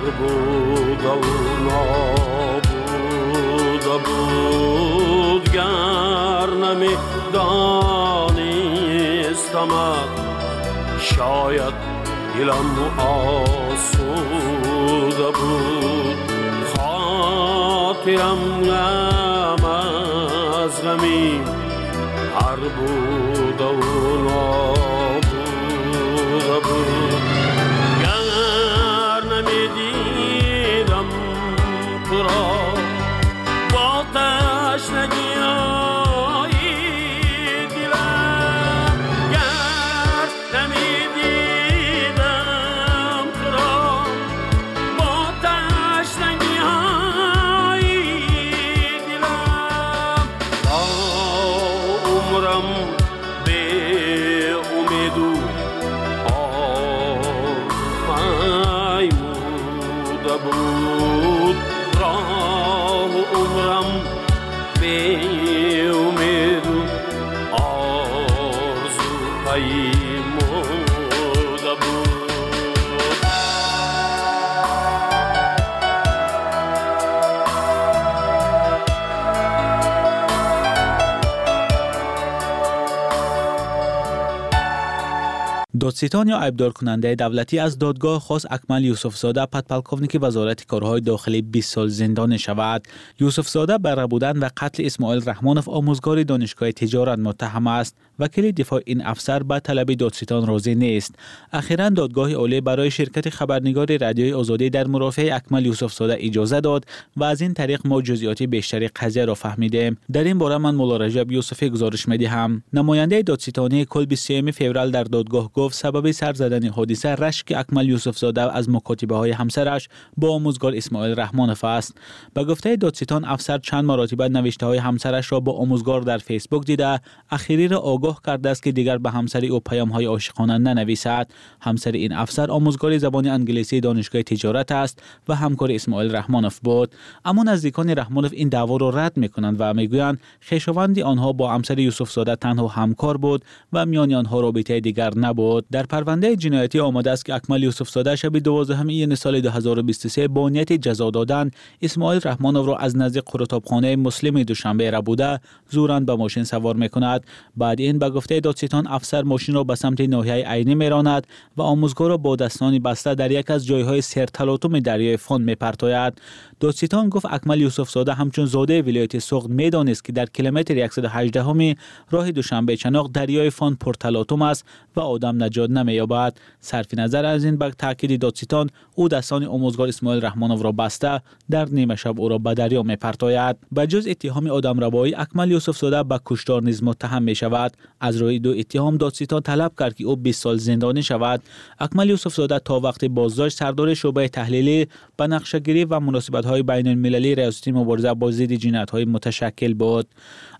بود و نابود بود گر نمی دانستمت شاید دلم آسوده بود. خاطرم غم از غمی هر بود و نابود بود راه عمرم به دادستان یا عیبدار کننده دولتی از دادگاه خاص اکمل یوسف زاده подполковник وزارت کارهای داخلی 20 سال زندان شود. یوسف زاده به ربودن و قتل اسماعیل رحمانوف آموزگار دانشگاه تجارت متهم است. وکیل دفاع این افسر به طلب دادستان راضی نیست. اخیرا دادگاه عالی برای شرکت خبرنگار رادیوی آزادی در مرافعه اکمل یوسف زاده اجازه داد و از این طریق ما جزئیات بیشتری قضیه را فهمیدیم. در این باره من مولا رجب یوسفی گزارش می‌دهم. نماینده دادستانی کل 23 فوریه در دادگاه گفت سبب سر زدن حادثه رشک اکمل یوسف زاده از مکاتبه های همسرش با آموزگار اسماعیل رحمانف است. به گفته دادستان افسر چند مراتبه نوشته های همسرش را با آموزگار در فیسبوک دیده. اخیری را آگاه کرده است که دیگر به همسر او پیام های عاشقانه ننویسد. همسر این افسر آموزگار زبان انگلیسی دانشگاه تجارت است و همکار اسماعیل رحمانف بود. اما نزدیکان رحمانف این دعوا را رد می‌کنند و می‌گویند خویشاوند آنها با همسر یوسف زاده تنها همکار بود و میان آنها رابطه دیگر نبود. در پرونده جنایتی آمده است که اکمل یوسف زاده شب 12 ایین سال 2023 با نیت جزا دادن اسماعیل رحمانوف را از نزدیک قرطابخانه مسلم دوشنبه را بوده زوران به ماشین سوار می‌کند. بعد این به گفته دادستان افسر ماشین را به سمت ناحیه عینی میراند و آموزگار را با دستانی بسته در یک از جایهای پرتلاطم دریای فون میپرتاید. دادستان گفت اکمل یوسف زاده همچون زاده ولایت سغد می‌دانست که در کیلومتر 118 همی راه دوشنبه چناق دریای فون پرتلاطم است و آدم نجات نمییابد. صرف نظر از این به تاکید دادستان او دستان آموزگار اسماعیل رحمانوف را بسته در نیمه شب او را به دریا میپرتاید. به جز اتهام آدم ربایی اکمل یوسف زاده به کشتار نیز متهم می شود از روی دو اتهام دادستان طلب کرد که او 20 سال زندانی شود. اکمل یوسف زاده تا وقت بازداشت سردار شعبه تحلیلی به نقشه‌گیری و مناسبت های بین المللی ریاستی مبارزه با ضد جنایت های متشکل بود.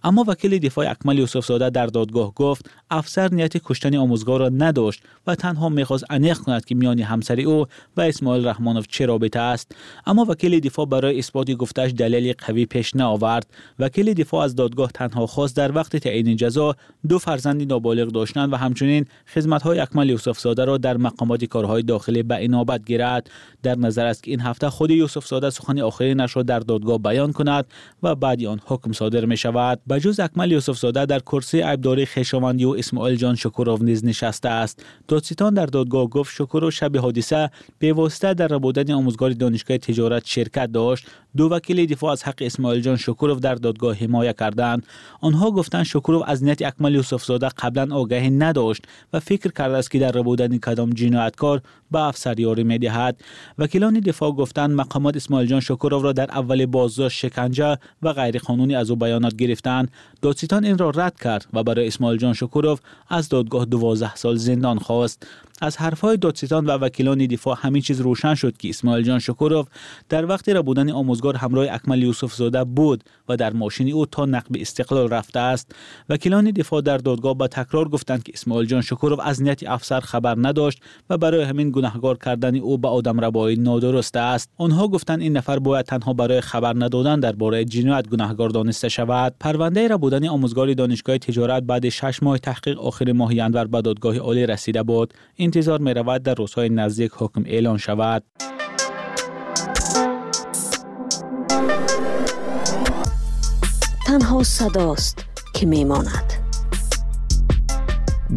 اما وکیل دفاع اکمل یوسف زاده در دادگاه گفت افسر نیت کشتن آموزگار را نداشت و تنها می‌خواست انیق کند که میان همسری او و اسماعیل رحمانوف چه رابطه است. اما وکیل دفاع برای اثبات گفتش دلیل قوی پیش نآورد. وکیل دفاع از دادگاه تنها خواست در وقت تعیین جزا دو فرزند نابالغ داشتند و همچنین خدمت های اکمل یوسف زاده را در مقامات کارهای داخلی به انابت گیرد در نظر است که این هفته خود یوسف زاده سخن آخرینش را در دادگاه بیان کند و بعد آن حکم صادر می شود بجز اکمل یوسف زاده در کرسی عیبداری خیشاوندی و اسماعیل جان شکورov نیز نشسته است. دادستان در دادگاه گفت شکورو شب حادثه به واسطه در ربودن آموزگار دانشگاه تجارت شرکت داشت. دو وکیل دفاع از حق اسماعیل جان شکورov در دادگاه حمایت کردند. آنها گفتند شکورov از نیت اکمل یوسف زاده قبلا آگاهی نداشت و فکر کرده است که در ربودن کدام جنایتکار به افسریاری می‌دهد. وکیلان دفاع گفتند مقامات اسماعیل جان شکورov را در اول بازداشت شکنجه و غیرقانونی از او بیانات گرفتند. دادستان این را رد کرد و برای اسماعیل جان شکورov از دادگاه 12 سال زندان خواست. از حرفهای دادستان و وکیلان دفاع همین چیز روشن شد که اسماعیل جان شکورov در وقت را بودن آموزگار همراه اکمل یوسف زاده بود و در ماشین او تا نقب استقلال رفته است. وکیلان دفاع در دادگاه با تکرار گفتند که اسماعیل جان شکورov از نیت افسر خبر نداشت و برای همین گناهگار کردن او به آدم ربایی نادرست است. آنها گفتند این نفر باید تنها برای خبر ندادن درباره جنایت گناهگار دانسته شود. پرونده را بودن آموزگار دانشگاه تجارت بعد 6 ماه تحقیق آخر ماه ینور به دادگاه عالی رسیده بود. انتظار интизор меравад дар рӯзҳои наздик ҳукм эълон шавад. Танҳо садост ки мемонад.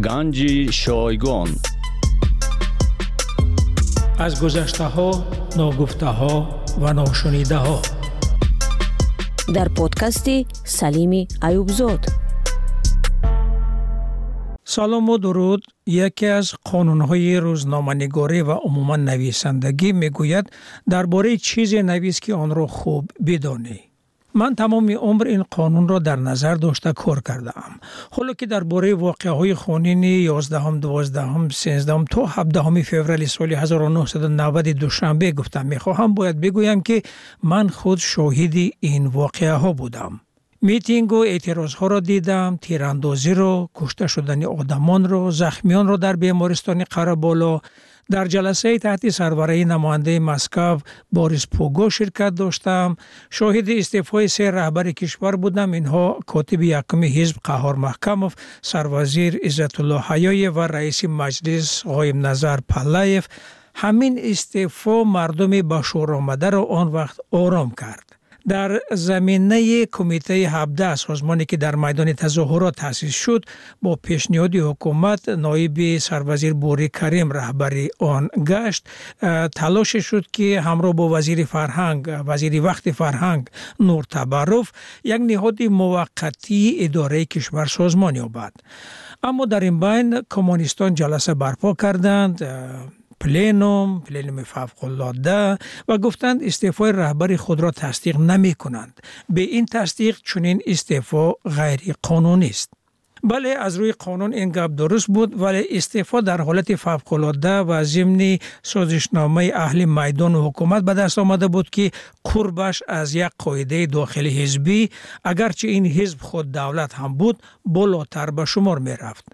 Ганҷи шойгон. Аз гузаштаҳо ногуфтаҳо ва ношунидаҳо. Дар подкасти салими аюбзод سلام و درود. یکی از قانونهای روزنامه‌نگاری و عموما نویسندگی می‌گوید درباره چیزی نویس که آن را خوب بدانی. من تمام عمر این قانون را در نظر داشته کار کردم حالا که درباره واقعه های خونین 11 12 13 تا 17 فوریه سال 1990 دوشنبه گفتم می‌خواهم باید بگویم که من خود شاهد این واقعه ها بودم. митингу эътирозҳоро дидам тирандозиро кушта шудани одамонро захмиёнро дар бемористони қараболо дар ҷаласаи таҳти сарвараи намояндаи москав борис пуго ширкат доштам. Шоҳиди истеъфои се раҳбари кишвар будам. Инҳо котиби якуми ҳизб қаҳор маҳкамов сарвазир иззатулло ҳаёев ва раиси маҷлис ғоимназар паллаев ҳамин истеъфо мардуми ба шӯромадаро он вақт ором кард. در زمینه کمیته 17 سازمانی که در میدان تظاهرات تأسیس شد با پیشنهاد حکومت نایب سروزیر بوری کریم رهبری آن گشت. تلاش شد که همراه با وزیر فرهنگ وزیر وقت فرهنگ نور تبروف یک نهاد موقتی اداره کشور سازمان یابد. اما در این بین کمونیستان جلسه برپا کردند. پلینوم پلینوم فوق و گفتند استعفای رهبر خود را تصدیق نمی کنند به این تصدیق چنین استعفا غیر قانونی است. بله از روی قانون این گپ درست بود ولی استعفا در حالت فوق و ضمن سازشنامه اهل میدان و حکومت به دست آمده بود که قربش از یک قاعده داخلی حزبی اگرچه این حزب خود دولت هم بود بالاتر به شمار می رفت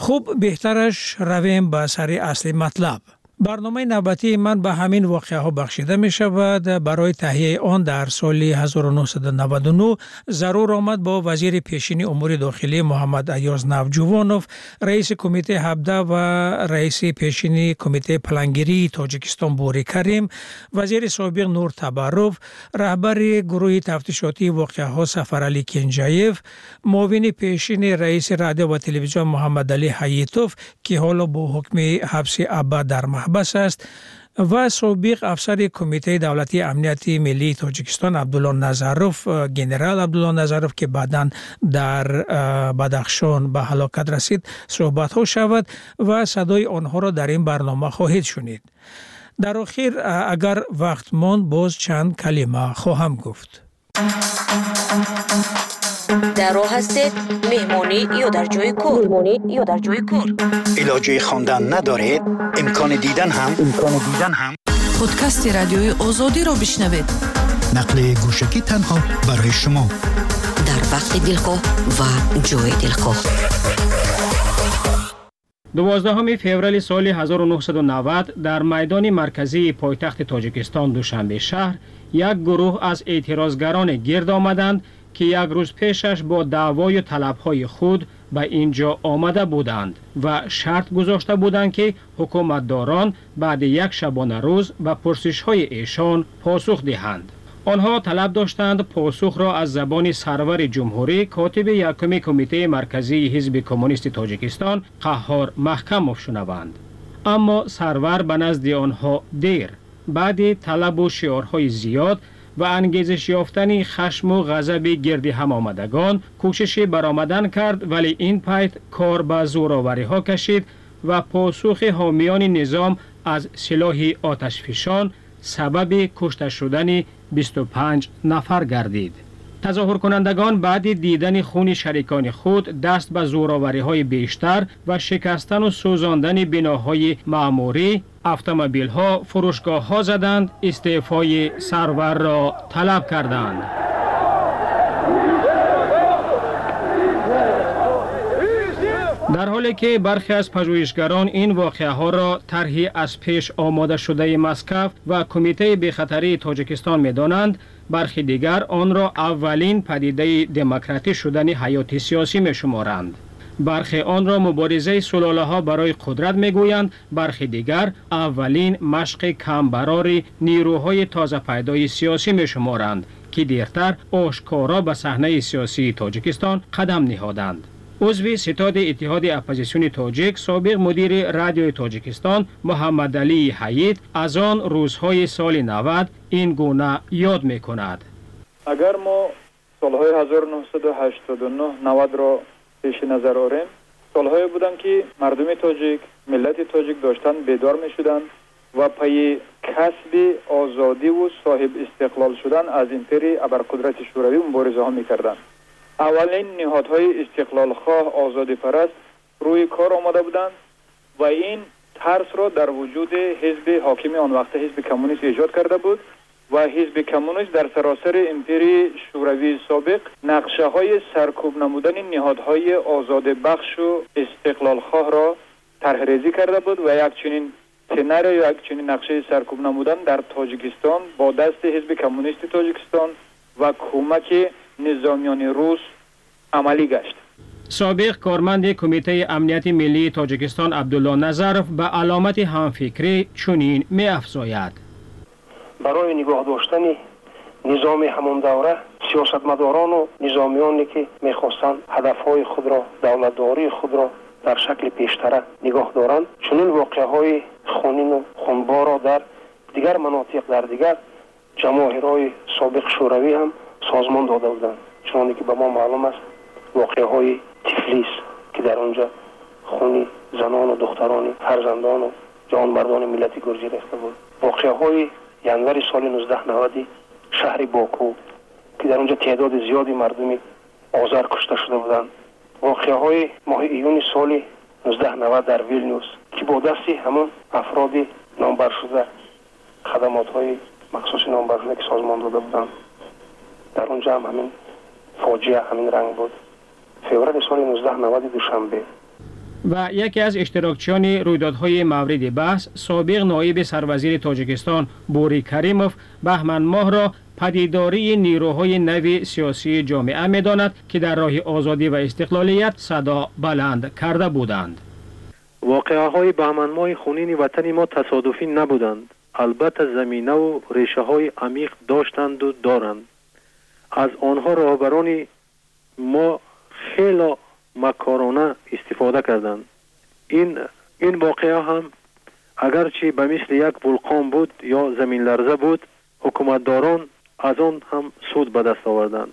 خوب بهترش رویم به سر اصل مطلب. барномаи навбатии ман ба ҳамин воқеаҳо бахшида мешавад. Барои таҳияи он дар соли 1999 зарур омад бо вазири пешини умури дохилӣ муҳаммад аёз навҷувонов раиси кумитаи 17 ва раиси пешини кумитаи палангирии тоҷикистон бури карим вазири собиқ нур табарров раҳбари гурӯҳи тафтишотии воқеаҳо сафаралӣ кенҷаев муовини пешини раиси радио ва телевизион муҳаммадалӣ ҳаитов ки ҳоло бо ҳукми ҳабси абад дар маҳб аҳбаш аст ва собиқ афсари кумитаи давлатии амнияти миллии тоҷикистон абдулло назаров э, генерал абдулло назаров ки баъдан дар э, бадахшон ба ҳалокат расид суҳбатҳо шавад ва садои онҳоро дар ин барнома хоҳед шунид. Дар охир э, агар вақт монд боз чанд калима хоҳам гуфт. در راه هستید مهمانی یا در جای کور مهمانی یا در جای کور علاجه خواندن ندارید امکان دیدن هم. امکان دیدن هم. پادکست رادیوی آزادی را بشنوید. نقل گوشکی تنها برای شما. در وقت دلخواه و جای دلخواه. دوازدهم فوریه سال 1990 در میدان مرکزی پایتخت تاجیکستان دوشنبه شهر یک گروه از اعتراضگران گرد آمدند که یک روز پیشش با دعوای و طلبهای خود به اینجا آمده بودند و شرط گذاشته بودند که حکومتداران بعد یک شبانه روز به پرسش های ایشان پاسخ دهند. آنها طلب داشتند پاسخ را از زبان سرور جمهوری کاتب یکم کمیته مرکزی حزب کمونیست تاجیکستان قهار محکم شنوند. اما سرور به نزد آنها دیر بعد طلب و شعارهای زیاد و انگیزش یافتن خشم و غضب گرد هم آمدگان کوشش برآمدن کرد ولی این پیت کار به زوراوری ها کشید و پاسخ حامیان نظام از سلاح آتشفشان سبب کشته شدن 25 نفر گردید. تظاهر کنندگان بعد دیدن خون شریکان خود دست به زوراوری های بیشتر و شکستن و سوزاندن بناهای معموری اتومبیل ها فروشگاه ها زدند استعفای سرور را طلب کردند. در حالی که برخی از پژوهشگران این واقعه ها را طرحی از پیش آماده شده مسکو و کمیته بخطری تاجیکستان می دانند برخی دیگر آن را اولین پدیده دموکراتی شدن حیات سیاسی می شمارند. برخی آن را مبارزه سلاله ها برای قدرت می‌گویند برخی دیگر اولین مشق کمبرار نیروهای تازه پیدای سیاسی می شمارند که دیرتر آشکارا به صحنه سیاسی تاجیکستان قدم نهادند. عضو ستاد اتحاد اپوزیسیون تاجیک سابق مدیر رادیو تاجیکستان محمد علی حیید از آن روزهای سال 90 این گونه یاد می کند اگر ما سالهای 1989 90 را پیش نظر آریم سالهایی بودند که مردم تاجیک ملت تاجیک داشتن بیدار می شدند و پی کسب آزادی و صاحب استقلال شدن از امپری ابرقدرت شوروی مبارزه ها می کردند اولین نهادهای استقلال خواه آزادی پرست روی کار آمده بودند و این ترس را در وجود حزب حاکم آن وقت حزب کمونیست ایجاد کرده بود و حزب کمونیست در سراسر امپری شوروی سابق نقشه های سرکوب نمودن نهادهای آزاد بخش و استقلال خواه را طرح کرده بود و یک چنین تنر یا یک چنین نقشه سرکوب نمودن در تاجیکستان با دست حزب کمونیست تاجیکستان و کمک نظامیان روس عملی گشت. سابق کارمند کمیته امنیت ملی تاجیکستان عبدالله نظرف به علامت همفکری چنین می افزاید. برای نگاه داشتن نظام همون دوره سیاستمداران و نظامیانی که می‌خواستند هدفهای خود را دولتداری خود را در شکل پیشتره نگاه دارند چنین واقعه های خونین و خونبار را در دیگر مناطق در دیگر جماهرهای سابق شوروی هم созмон дода буданд чуноне ки ба мо маълум аст воқеаҳои тифлис ки дар он ҷа хуни занону духтарони фарзандону ҷавонмардони миллати гурҷӣ рехта буд. Воқеаҳои январи соли нуздаҳнаҳади шаҳри боку ки дар он ҷа теъдоди зиёди мардуми озар кушта шуда буданд. Воқеаҳои моҳи июни соли нуздаҳнавад дар вилнюс ки бо дасти ҳамон афроди номбаршуда хадамотҳои махсуси номбаршуда ки созмон дода буданд. در اونجا هم همین فاجعه همین رنگ بود. فوریه سال 1990 دوشنبه. و یکی از اشتراکچیان رویدادهای مورد بحث سابق نایب سروزیر تاجیکستان بوری کریموف بهمن ماه را پدیداری نیروهای نوی سیاسی جامعه می‌داند که در راه آزادی و استقلالیت صدا بلند کرده بودند. واقعه های بهمن ماه خونین وطن ما تصادفی نبودند. البته زمینه و ریشه های عمیق داشتند و دارند. از آنها راهبران ما خیلی مکارانه استفاده کردند. این این واقعه هم اگرچه به مثل یک ولکان بود یا زمین لرزه بود حکومتداران از آن هم سود به دست آوردند.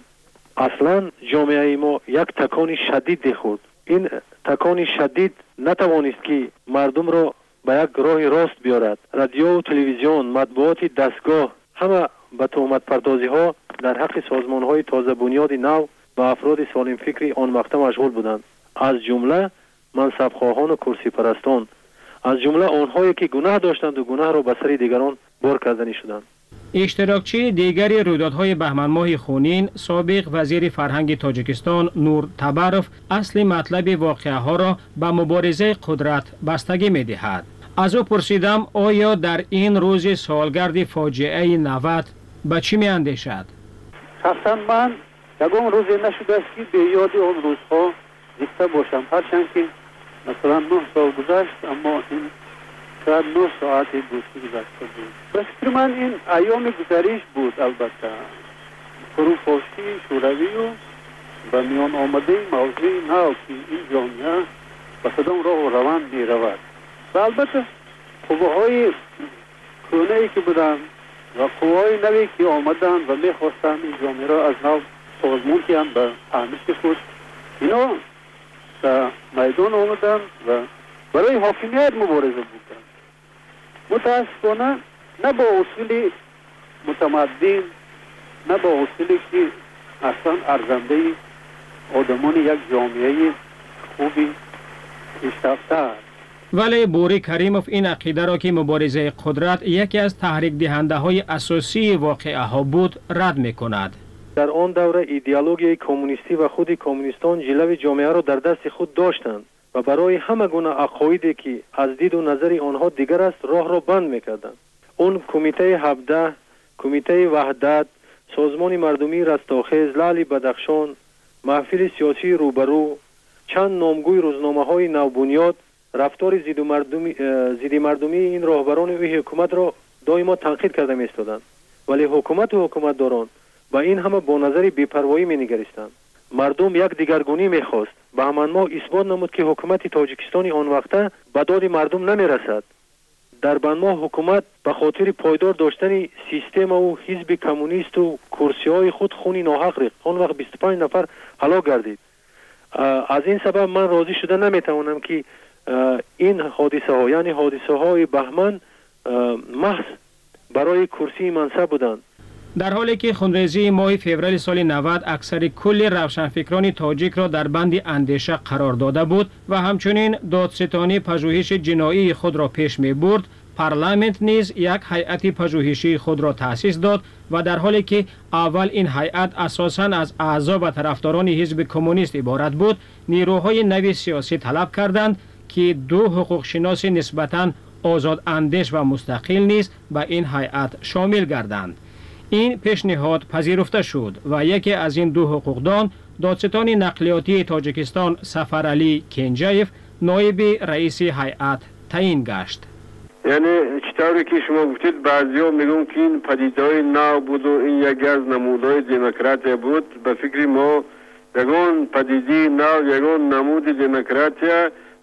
اصلا جامعه ما یک تکان شدید خود این تکان شدید نتوانست که مردم را به یک راه راست بیارد. رادیو و تلویزیون مطبوعات دستگاه همه به تهمت پردازی ها در حق سازمان های تازه بنیاد نو و افراد سالم فکری آن وقت مشغول بودند. از جمله منصب خواهان و کرسی پرستان. از جمله آنهایی که گناه داشتند و گناه را به سر دیگران بار کردنی شدند. اشتراکچی دیگری رویدادهای بهمن ماه خونین سابق وزیر فرهنگ تاجیکستان نور تبرف اصل مطلب واقعه ها را به مبارزه قدرت بستگی می دهد. از او پرسیدم آیا در این روز سالگرد فاجعه 90 به چی می اندیشد؟ شخصا من. یکم روزی نشده است که به یاد آن روزها زیسته باشم. هرچند که مثلا نه سال گذشت اما این شاید نه ساعت بود که گذشته بود. فکر من این ایام گذریش بود البته. فروپاشی شوروی و به میان آمده موضوع نو که این جامعه به کدام راه روان می رود و البته قوه های کونه ای که بودن و قوه های نوی که آمدن و می خواستن این جامعه را از نو سازمان که هم به فهمش خود اینا به میدان آمدن و برای حاکمیت مبارزه بودن. متاسفانه نه با اصول متمدن نه با اصولی که اصلا ارزنده آدمان یک جامعه خوبی پیشرفته است. ولی بوری کریموف این عقیده را که مبارزه قدرت یکی از تحریک دهنده های اساسی واقعه ها بود رد می کند. در آن دوره ایدئولوژی کمونیستی و خود کمونیستان جلوی جامعه را در دست خود داشتند و برای همه گونه عقایدی که از دید و نظر آنها دیگر است راه را بند می‌کردند اون کمیته 17 کمیته وحدت سازمان مردمی رستاخیز لالی بدخشان محفل سیاسی روبرو چند نامگوی روزنامه های نوبنیاد рафтори зидди мардумии ин роҳбарони ӯи ҳукуматро доимо танқид карда меистоданд. Вале ҳукумату ҳукуматдорон ба ин ҳама бо назари бепарвоӣ менигаристанд. Мардум як дигаргунӣ мехост. Баҳманмоҳ исбот намуд ки ҳукумати тоҷикистони он вақта ба доди мардум намерасад. Дар банмоҳ ҳукумат ба хотири пойдор доштани системаву ҳизби коммунисту курсиҳои худ хуни ноҳақ рехт он вақт бисту панҷ нафар ҳалок гардид. Аз ин сабаб ман розӣ шуда наметавонам ки این حادثه ها یعنی حادثه های بهمن محض برای کرسی منصب بودند. در حالی که خونریزی ماه فوریه سال 90 اکثر کل روشنفکران تاجیک را در بند اندیشه قرار داده بود و همچنین دادستانی پژوهش جنایی خود را پیش می برد پارلمنت نیز یک هیئت پژوهشی خود را تاسیس داد و در حالی که اول این هیئت اساسا از اعضا و طرفداران حزب کمونیست عبارت بود نیروهای نوی سیاسی طلب کردند که دو حقوق شناس نسبتاً آزاد اندش و مستقل نیست به این هیئت شامل گردند. این پیشنهاد پذیرفته شد و یکی از این دو حقوقدان دادستان نقلیاتی تاجیکستان سفرعلی کنجایف نایب رئیس هیئت تعیین گشت. یعنی چطوری که شما گفتید بعضی ها میگون که این پدیدهای نو بود و این یکی از نمودهای دموکراتی بود. به فکر ما یکان پدیده نو یگون نمود دموکراتی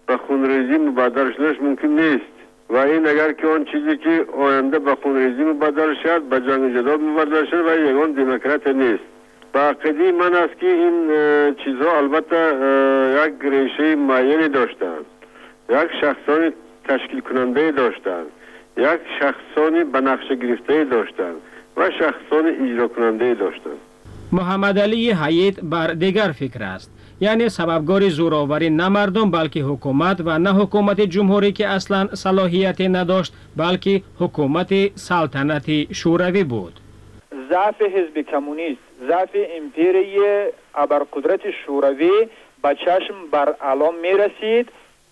به خونریزی مبادر شدنش ممکن نیست. و این اگر که آن چیزی که آینده به خونریزی مبادر شد به جنگ جدا مبادر شد و یگان دموکرات نیست. با عقیده من است که این چیزها البته یک ریشه معینی داشتند. یک شخصان تشکیل کننده داشتند. یک شخصانی به نقش گرفته داشتند و شخصان اجرا کننده داشتند. محمد علی حیات بر دیگر فکر است. یعنی سببگار زوراوری نه مردم بلکه حکومت و نه حکومت جمهوری که اصلا صلاحیت نداشت بلکه حکومت سلطنت شوروی بود. ضعف حزب کمونیست ضعف امپیری ابرقدرت شوروی به چشم بر علام می رسید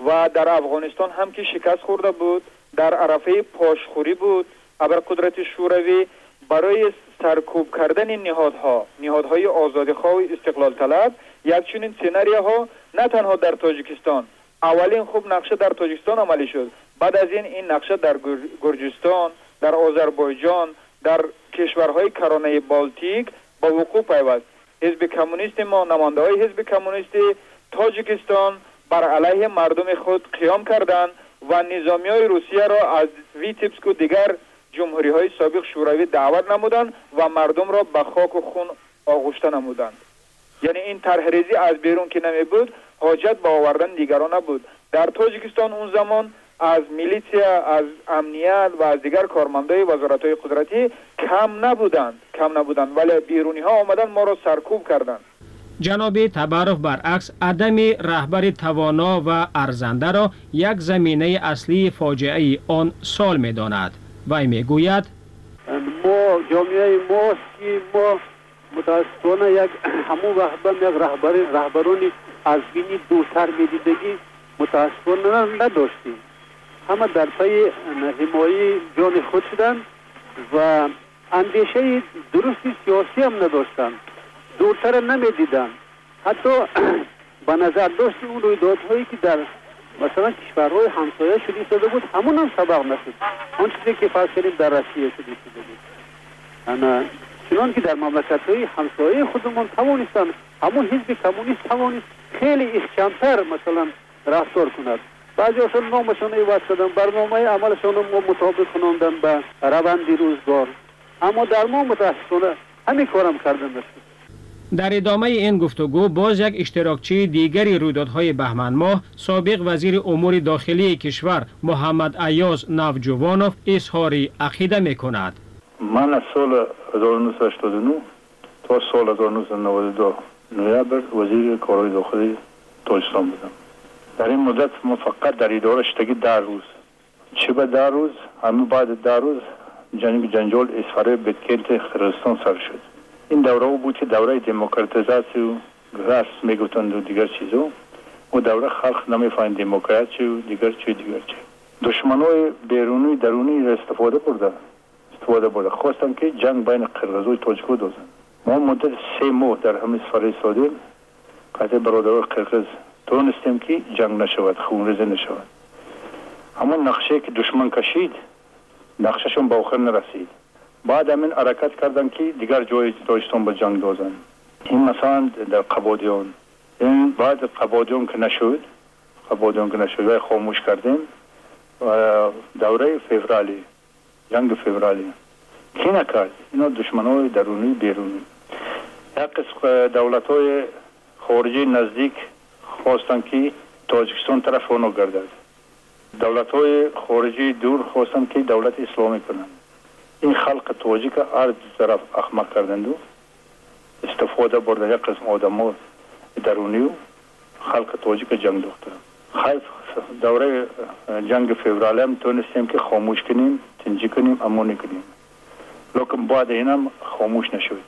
و در افغانستان هم که شکست خورده بود در عرفه پاشخوری بود. ابرقدرت شوروی برای سرکوب کردن نهادها نهادهای آزادخواهی و استقلال طلب یک چنین سیناریوها نه تنها در تاجیکستان. اولین خوب نقشه در تاجیکستان عملی شد. بعد از این این نقشه در گرجستان در آذربایجان در کشورهای کرانه بالتیک با وقوع پیوست. حزب کمونیست ما نمانده های حزب کمونیست تاجیکستان بر علیه مردم خود قیام کردند و نظامی های روسیه را از ویتیبسک و دیگر جمهوری های سابق شوروی دعوت نمودند و مردم را به خاک و خون آغشته نمودند. یعنی این ترهریزی از بیرون که نمی بود حاجت به آوردن دیگران نبود در تاجیکستان اون زمان از میلیتیا از امنیت و از دیگر کارمندای وزارتای قدرتی کم نبودند کم نبودند ولی بیرونی ها آمدن ما را سرکوب کردند جناب تبرف برعکس عدم رهبر توانا و ارزنده را یک زمینه اصلی فاجعه آن سال می‌داند. و می گوید ما جامعه ماست که ما متاسفانه یک همو هم یک رهبر رهبرانی از بین دوتر میدیدگی متاسفانه نداشتیم. همه در پای حمایت جان خود شدن و اندیشه درستی سیاسی هم نداشتن دورتر نمی‌دیدن حتی به نظر داشت اون رویدادهایی که در مثلا کشورهای همسایه شدی شده بود همون هم سبق نشد. اون چیزی که فرض کردیم در روسیه شدی شده بود. چنان که در مملکت های همسایه خودمون توانستن همون حزب کمونیست توانست خیلی اخکمتر مثلا رفتار کند. بعضیشان نامشان ایواد شدن برنامه عملشان رو مطابق کنندن به روند روزگار. اما در ما متاسفانه همین کارم کردن بسید در ادامه این گفتگو باز یک اشتراکچی دیگری رویدادهای بهمن ماه سابق وزیر امور داخلی کشور محمد ایاز نوجوانوف اظهاری عقیده می کند. از سال 1989 تا سال 1992 نویبر وزیر کارهای داخلی تاجستان بودم در این مدت ما فقط در اداره شتگی در روز چه به در روز همه بعد در روز جنگ جنجال اسفره بتکلت خرستان سر شد این دوره بود که دوره دموکراتیزاسی و رس می‌گفتند و دیگر چیزو و دوره خلق نمی‌فهمید دموکراسی و دیگر چی دیگر چی دشمنای بیرونی درونی را استفاده برده استفاده برده خواستم که جنگ بین قرغز و تاجیک دوزن ما مدت سه ماه در همین سفر ایستادیم قطع برادر قرغز تونستیم که جنگ نشود خونریزی نشود. همون نقشه که دشمن کشید نقششون به آخر نرسید. بعد همین حرکت کردن که دیگر جای داشتن به جنگ دوزن. این مثلا در قبادیان این بعد قبادیان که نشد قبادیان که نشد خاموش کردیم. و دوره فevرالی جنگ فevرالی کی نکرد اینا دشمن های درونی بیرونی. یک قسم دولت های خارجی نزدیک خواستن که تاجکستان طرف اونو گردد. دولت های خارجی دور خواستن که دولت اسلامی کنند این خلق تاجیک هر طرف احمق کردند و استفاده بردن یک قسم آدم ها درونی و خلق تاجیک جنگ دوخته. خیف دوره جنگ فevرالی هم تونستیم که خاموش کنیم تنجی کنیم امونی کنیم لیکن بعد این هم خاموش نشود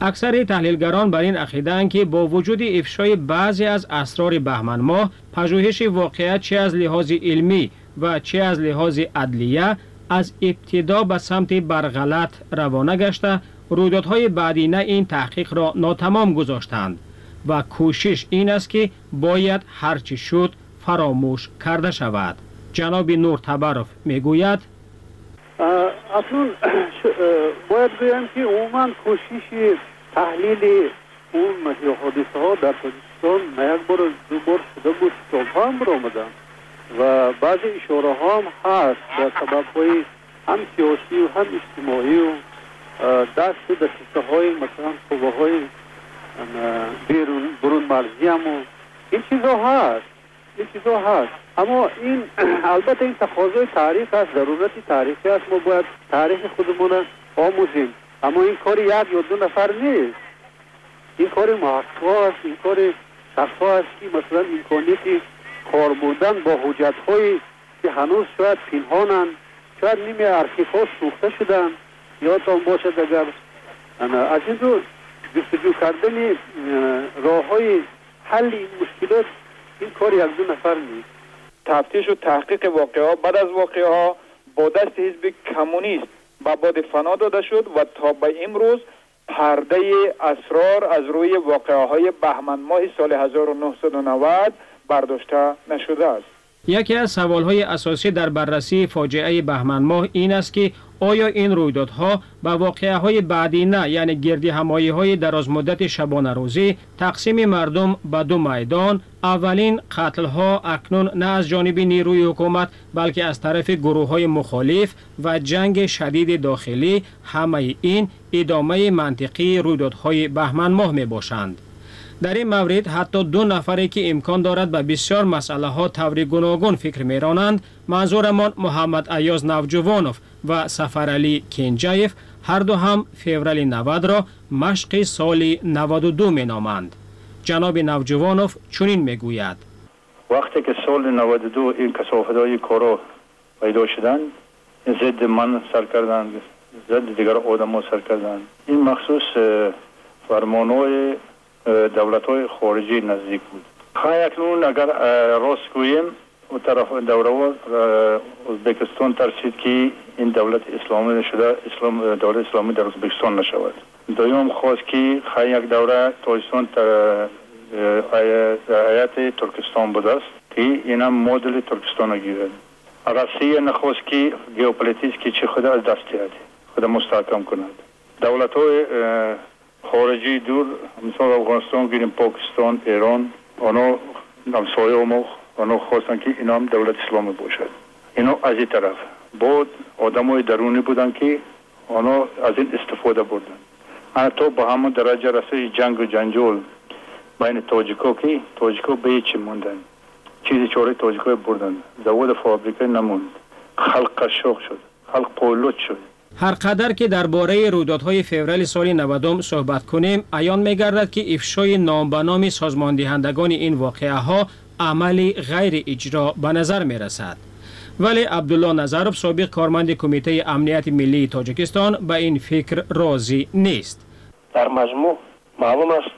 اکثر تحلیلگران بر این عقیدند که با وجود افشای بعضی از اسرار بهمن ماه پژوهش واقعیت چه از لحاظ علمی و چه از لحاظ عدلیه از ابتدا به سمت برغلط روانه گشته رویدادهای بعدی نه این تحقیق را ناتمام گذاشتند و کوشش این است که باید هرچی شد فراموش کرده شود. جناب نور تبرف می‌گوید اکنون باید بگویم که عموما کوشش تحلیل اون حادثه ها در تاجیکستان یک بار دو بار شده بود کتاب هم برآمدن و بعضی اشاره ها هم هست در سبب های هم سیاسی و هم اجتماعی و دست دسته های مثلا قوه های بیرون برون مرزی هم و این چیزها هست. این چیزها هست. اما این البته این تقاضای تاریخ است ضرورت تاریخی است ما باید تاریخ خودمون آموزیم. اما این کار یک یا دو نفر نیست. این کار محقق است این کار شخص است که مثلا امکانیت کار بودن با حجت هایی که هنوز شاید پنهانند شاید نیمه ارخیف ها سوخته شدن. یادتان باشد اگر از این رو جستجو کردن راه های حل این مشکلات این کار یک دو نفر نیست. تفتیش و تحقیق واقعه ها بعد از واقعه با دست حزب کمونیست به باد فنا داده شد و تا به امروز پرده اسرار از روی واقعه های بهمن ماه سال 1990 برداشته نشده است. یکی از سوالهای اساسی در بررسی فاجعه بهمن ماه این است که آیا این رویدادها به واقعه های بعدی نه یعنی گردی همایی های دراز مدت شبانه روزی تقسیم مردم به دو میدان اولین قتل ها اکنون نه از جانب نیروی حکومت بلکه از طرف گروه های مخالف و جنگ شدید داخلی همه این ادامه منطقی رویدادهای بهمن ماه می باشند در این مورد حتی دو نفری که امکان دارد به بسیار مسئله ها طور گوناگون فکر می رانند منظورمان محمد ایاز نوجوانوف و سفر علی کنجایف هر دو هم فیورال 90 را مشق سال 92 می نامند. جناب نوجوانوف چنین می گوید وقتی که سال 92 این کسافت های کارا پیدا شدن ضد من سر کردن ضد دیگر آدم ها این مخصوص فرمان دولت های خارجی نزدیک بود. خواهی اکنون اگر راست گوییم و طرف دوره ازبکستان ترسید که این دولت اسلامی شده اسلام دولت اسلامی در ازبکستان نشود. دویم خواست که خواهی یک دوره تاجستان آیت ترکستان بوده است که این هم مدل ترکستان گیرد روسیه نخواست که گیوپولیتیک که چی خود از دست خود مستحکم کند. دولت های خارجی دور مثال افغانستان گیریم پاکستان ایران آنها همسایه ما آنها خواستن که اینا هم دولت اسلامی باشد. اینا از این طرف. بود آدم های درونی بودن که آنها از این استفاده بردن. حتی با همون درجه رسه جنگ و جنجال بین تاجیکا که تاجیکا به چی موندن؟ چیزی چوره تاجیکا بردن. زواد فابریکه نموند. خلق قشاق شد. خلق پولوت شد. ҳар қадар ки дар бораи рӯйдодҳои феврали соли навадум суҳбат кунем аён мегардад ки ифшои номбаноми созмондиҳандагони ин воқеаҳо амали ғайрииҷро ба назар мерасад. Вале абдулло назаров собиқ корманди кумитаи амнияти миллии тоҷикистон ба ин фикр розӣ нест. Дар маҷмӯъ маълум аст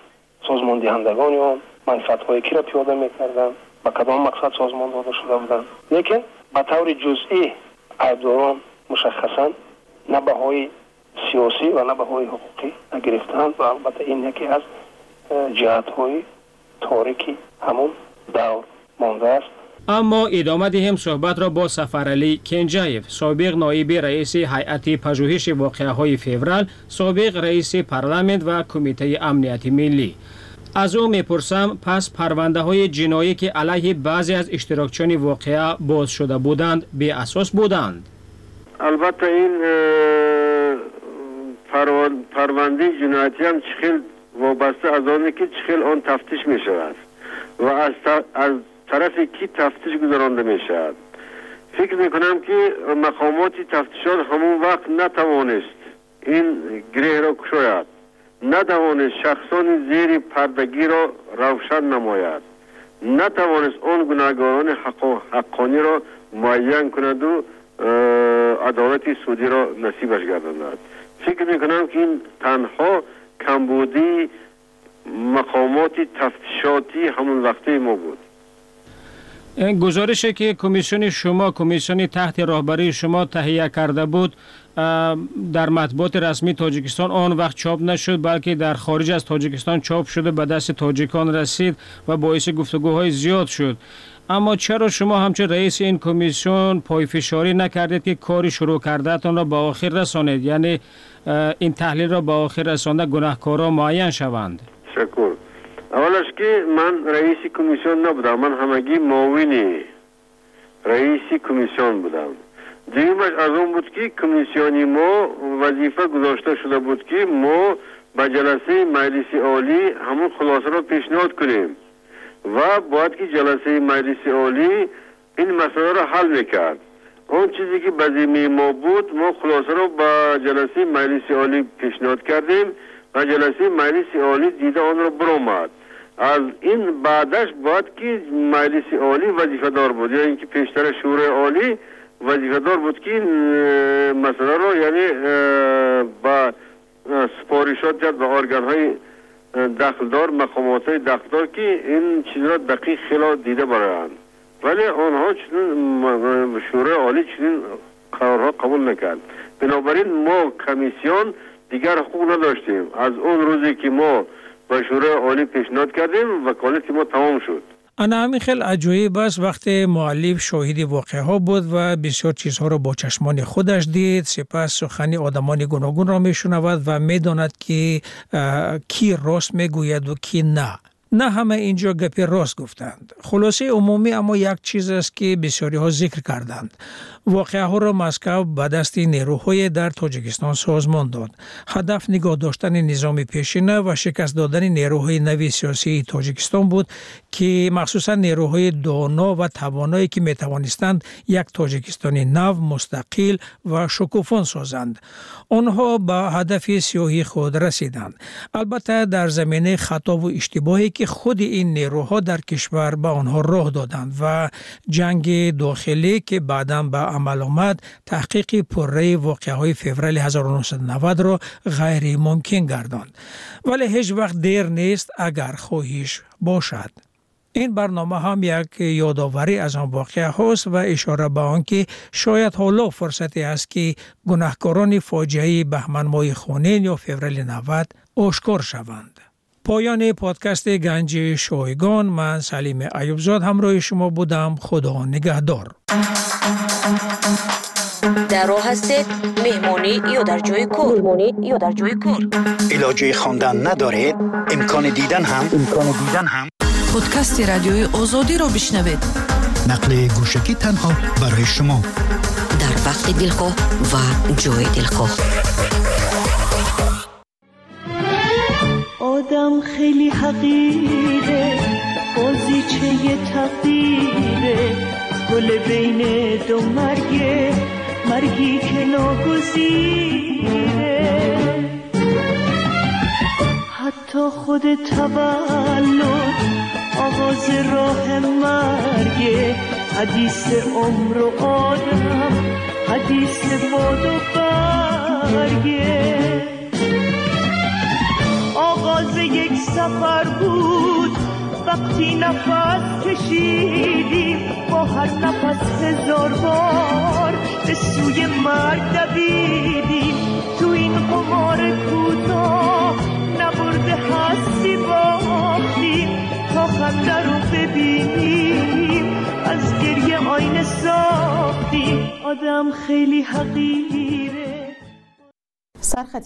созмондиҳандагони он манфиатҳои киро пиёда мекарданд ба кадом мақсад созмон дода шуда буданд. Лекин ба таври ҷузъӣ айбдорон мушаххасан لیکن به نه بهای سیاسی و نه بهای حقوقی نگرفتند و البته این یکی از جهت های تاریکی همون دور مانده است اما ادامه دهیم صحبت را با سفرعلی کنجایف سابق نایب رئیس هیئت پژوهش واقعه های فیورال سابق رئیس پارلمنت و کمیته امنیت ملی از او می‌پرسم پس پرونده های جنایی که علیه بعضی از اشتراکچیان واقعه باز شده بودند به اساس بودند البته این پرونده جنایتی هم چخیل وابسته از آنه که چخیل آن تفتیش می شود و از, از طرف کی تفتیش گذرانده می شود فکر می کنم که مقامات تفتیشات همون وقت نتوانست این گره را کشاید. نتوانست شخصان زیر پردگی را روشن نماید. نتوانست آن گناهگاران حقانی را معین کند و عدالت سودی را نصیبش گرداند فکر می‌کنم که این تنها کمبودی مقامات تفتیشاتی همون وقته ما بود. گزارشی که کمیسیون شما کمیسیون تحت راهبری شما تهیه کرده بود در مطبوعات رسمی تاجیکستان آن وقت چاپ نشد بلکه در خارج از تاجیکستان چاپ شده به دست تاجیکان رسید و باعث گفتگوهای زیاد شد. اما چرا شما همچه رئیس این کمیسیون پای فشاری نکردید که کاری شروع کردهتان را به آخر رسانید یعنی این تحلیل را به آخر رسانده گناهکارا معین شوند؟ شکر. اولش که من رئیس کمیسیون نبودم من همگی معاونی رئیس کمیسیون بودم. دیگرش از اون بود که کمیسیونی ما وظیفه گذاشته شده بود که ما به جلسه مجلس عالی همون خلاصه را پیشنهاد کنیم. و باید که جلسه مجلس عالی این مسئله را حل می‌کرد. اون چیزی که به ما بود ما خلاصه را به جلسه مجلس عالی پیشنهاد کردیم و جلسه مجلس عالی دیده آن را برآمد از این بعدش باید که مجلس عالی وظیفه دار بود. یا اینکه پیشتر شورای عالی وظیفه دار بود که این مسئله رو یعنی با سپارشات کرد به آرگان های دخلدار مقامات های دخلدار که این چیز را دقیق خیلی دیده برایند. ولی آنها چنین شورای عالی چنین قرارها قبول نکرد. بنابراین ما کمیسیون دیگر حقوق نداشتیم. از اون روزی که ما به شورای عالی پیشنهاد کردیم وکالت ما تمام شد. انا همین خیلی عجایب است. وقتی معلف شاهد واقعه ها بود و بسیار چیزها را با چشمان خودش دید سپس سخنی آدمان گوناگون را می شنود و می داند که کی راست می گوید و کی نه. نه همه اینجا گپی راست گفتند. خلاصه عمومی اما یک چیز است که بسیاری ها ذکر کردند. واقعه ها را مسکو به دست نیروهای در تاجیکستان سازمان داد. هدف نگاه داشتن نظام پیشینه و شکست دادن نیروهای نوی سیاسی تاجیکستان بود که مخصوصا نیروهای دانا و توانایی که می توانستند یک تاجیکستانی نو مستقل و شکوفان سازند. آنها به هدف سیاهی خود رسیدند. البته در زمینه خطا و اشتباهی که خود این نیروها در کشور به آنها راه دادند و جنگ داخلی که بعدا به عمل آمد تحقیق پره واقعه های فوریل 1990 را غیر ممکن گرداند ولی هیچ وقت دیر نیست اگر خواهیش باشد این برنامه هم یک یادآوری از آن واقعه هاست و اشاره به آن که شاید حالا فرصتی است که گناهکاران فاجعه بهمن ماه خونین یا فوریل 90 آشکار شوند. پایان پادکست گنج شایگان من سلیم ایوبزاد همراه شما بودم. خدا نگهدار. در راه هستید. مهمانی یا در جای کور مهمانی یا در جای کور علاجه خواندن ندارید امکان دیدن هم. امکان دیدن هم. پادکست رادیوی آزادی را بشنوید. نقل گوشکی تنها برای شما. در وقت دلخواه و جای دلخواه. آدم خیلی حقیره بازی چه تقدیره. گل بین دو مرگه مرگی که ناگزیره. حتی خود تولد آغاز راه مرگه. حدیث عمر و آدم حدیث باد و برگه. آغاز یک سفر بود. وقتی نفس کشیدیم با هر نفس هزار بار به سوی مرگ دویدیم تو این قمار کوتاه نبرده هستی باختیم تا آینده رو ببینیم از گریه آینه ساختیم آدم خیلی حقیره. سرخط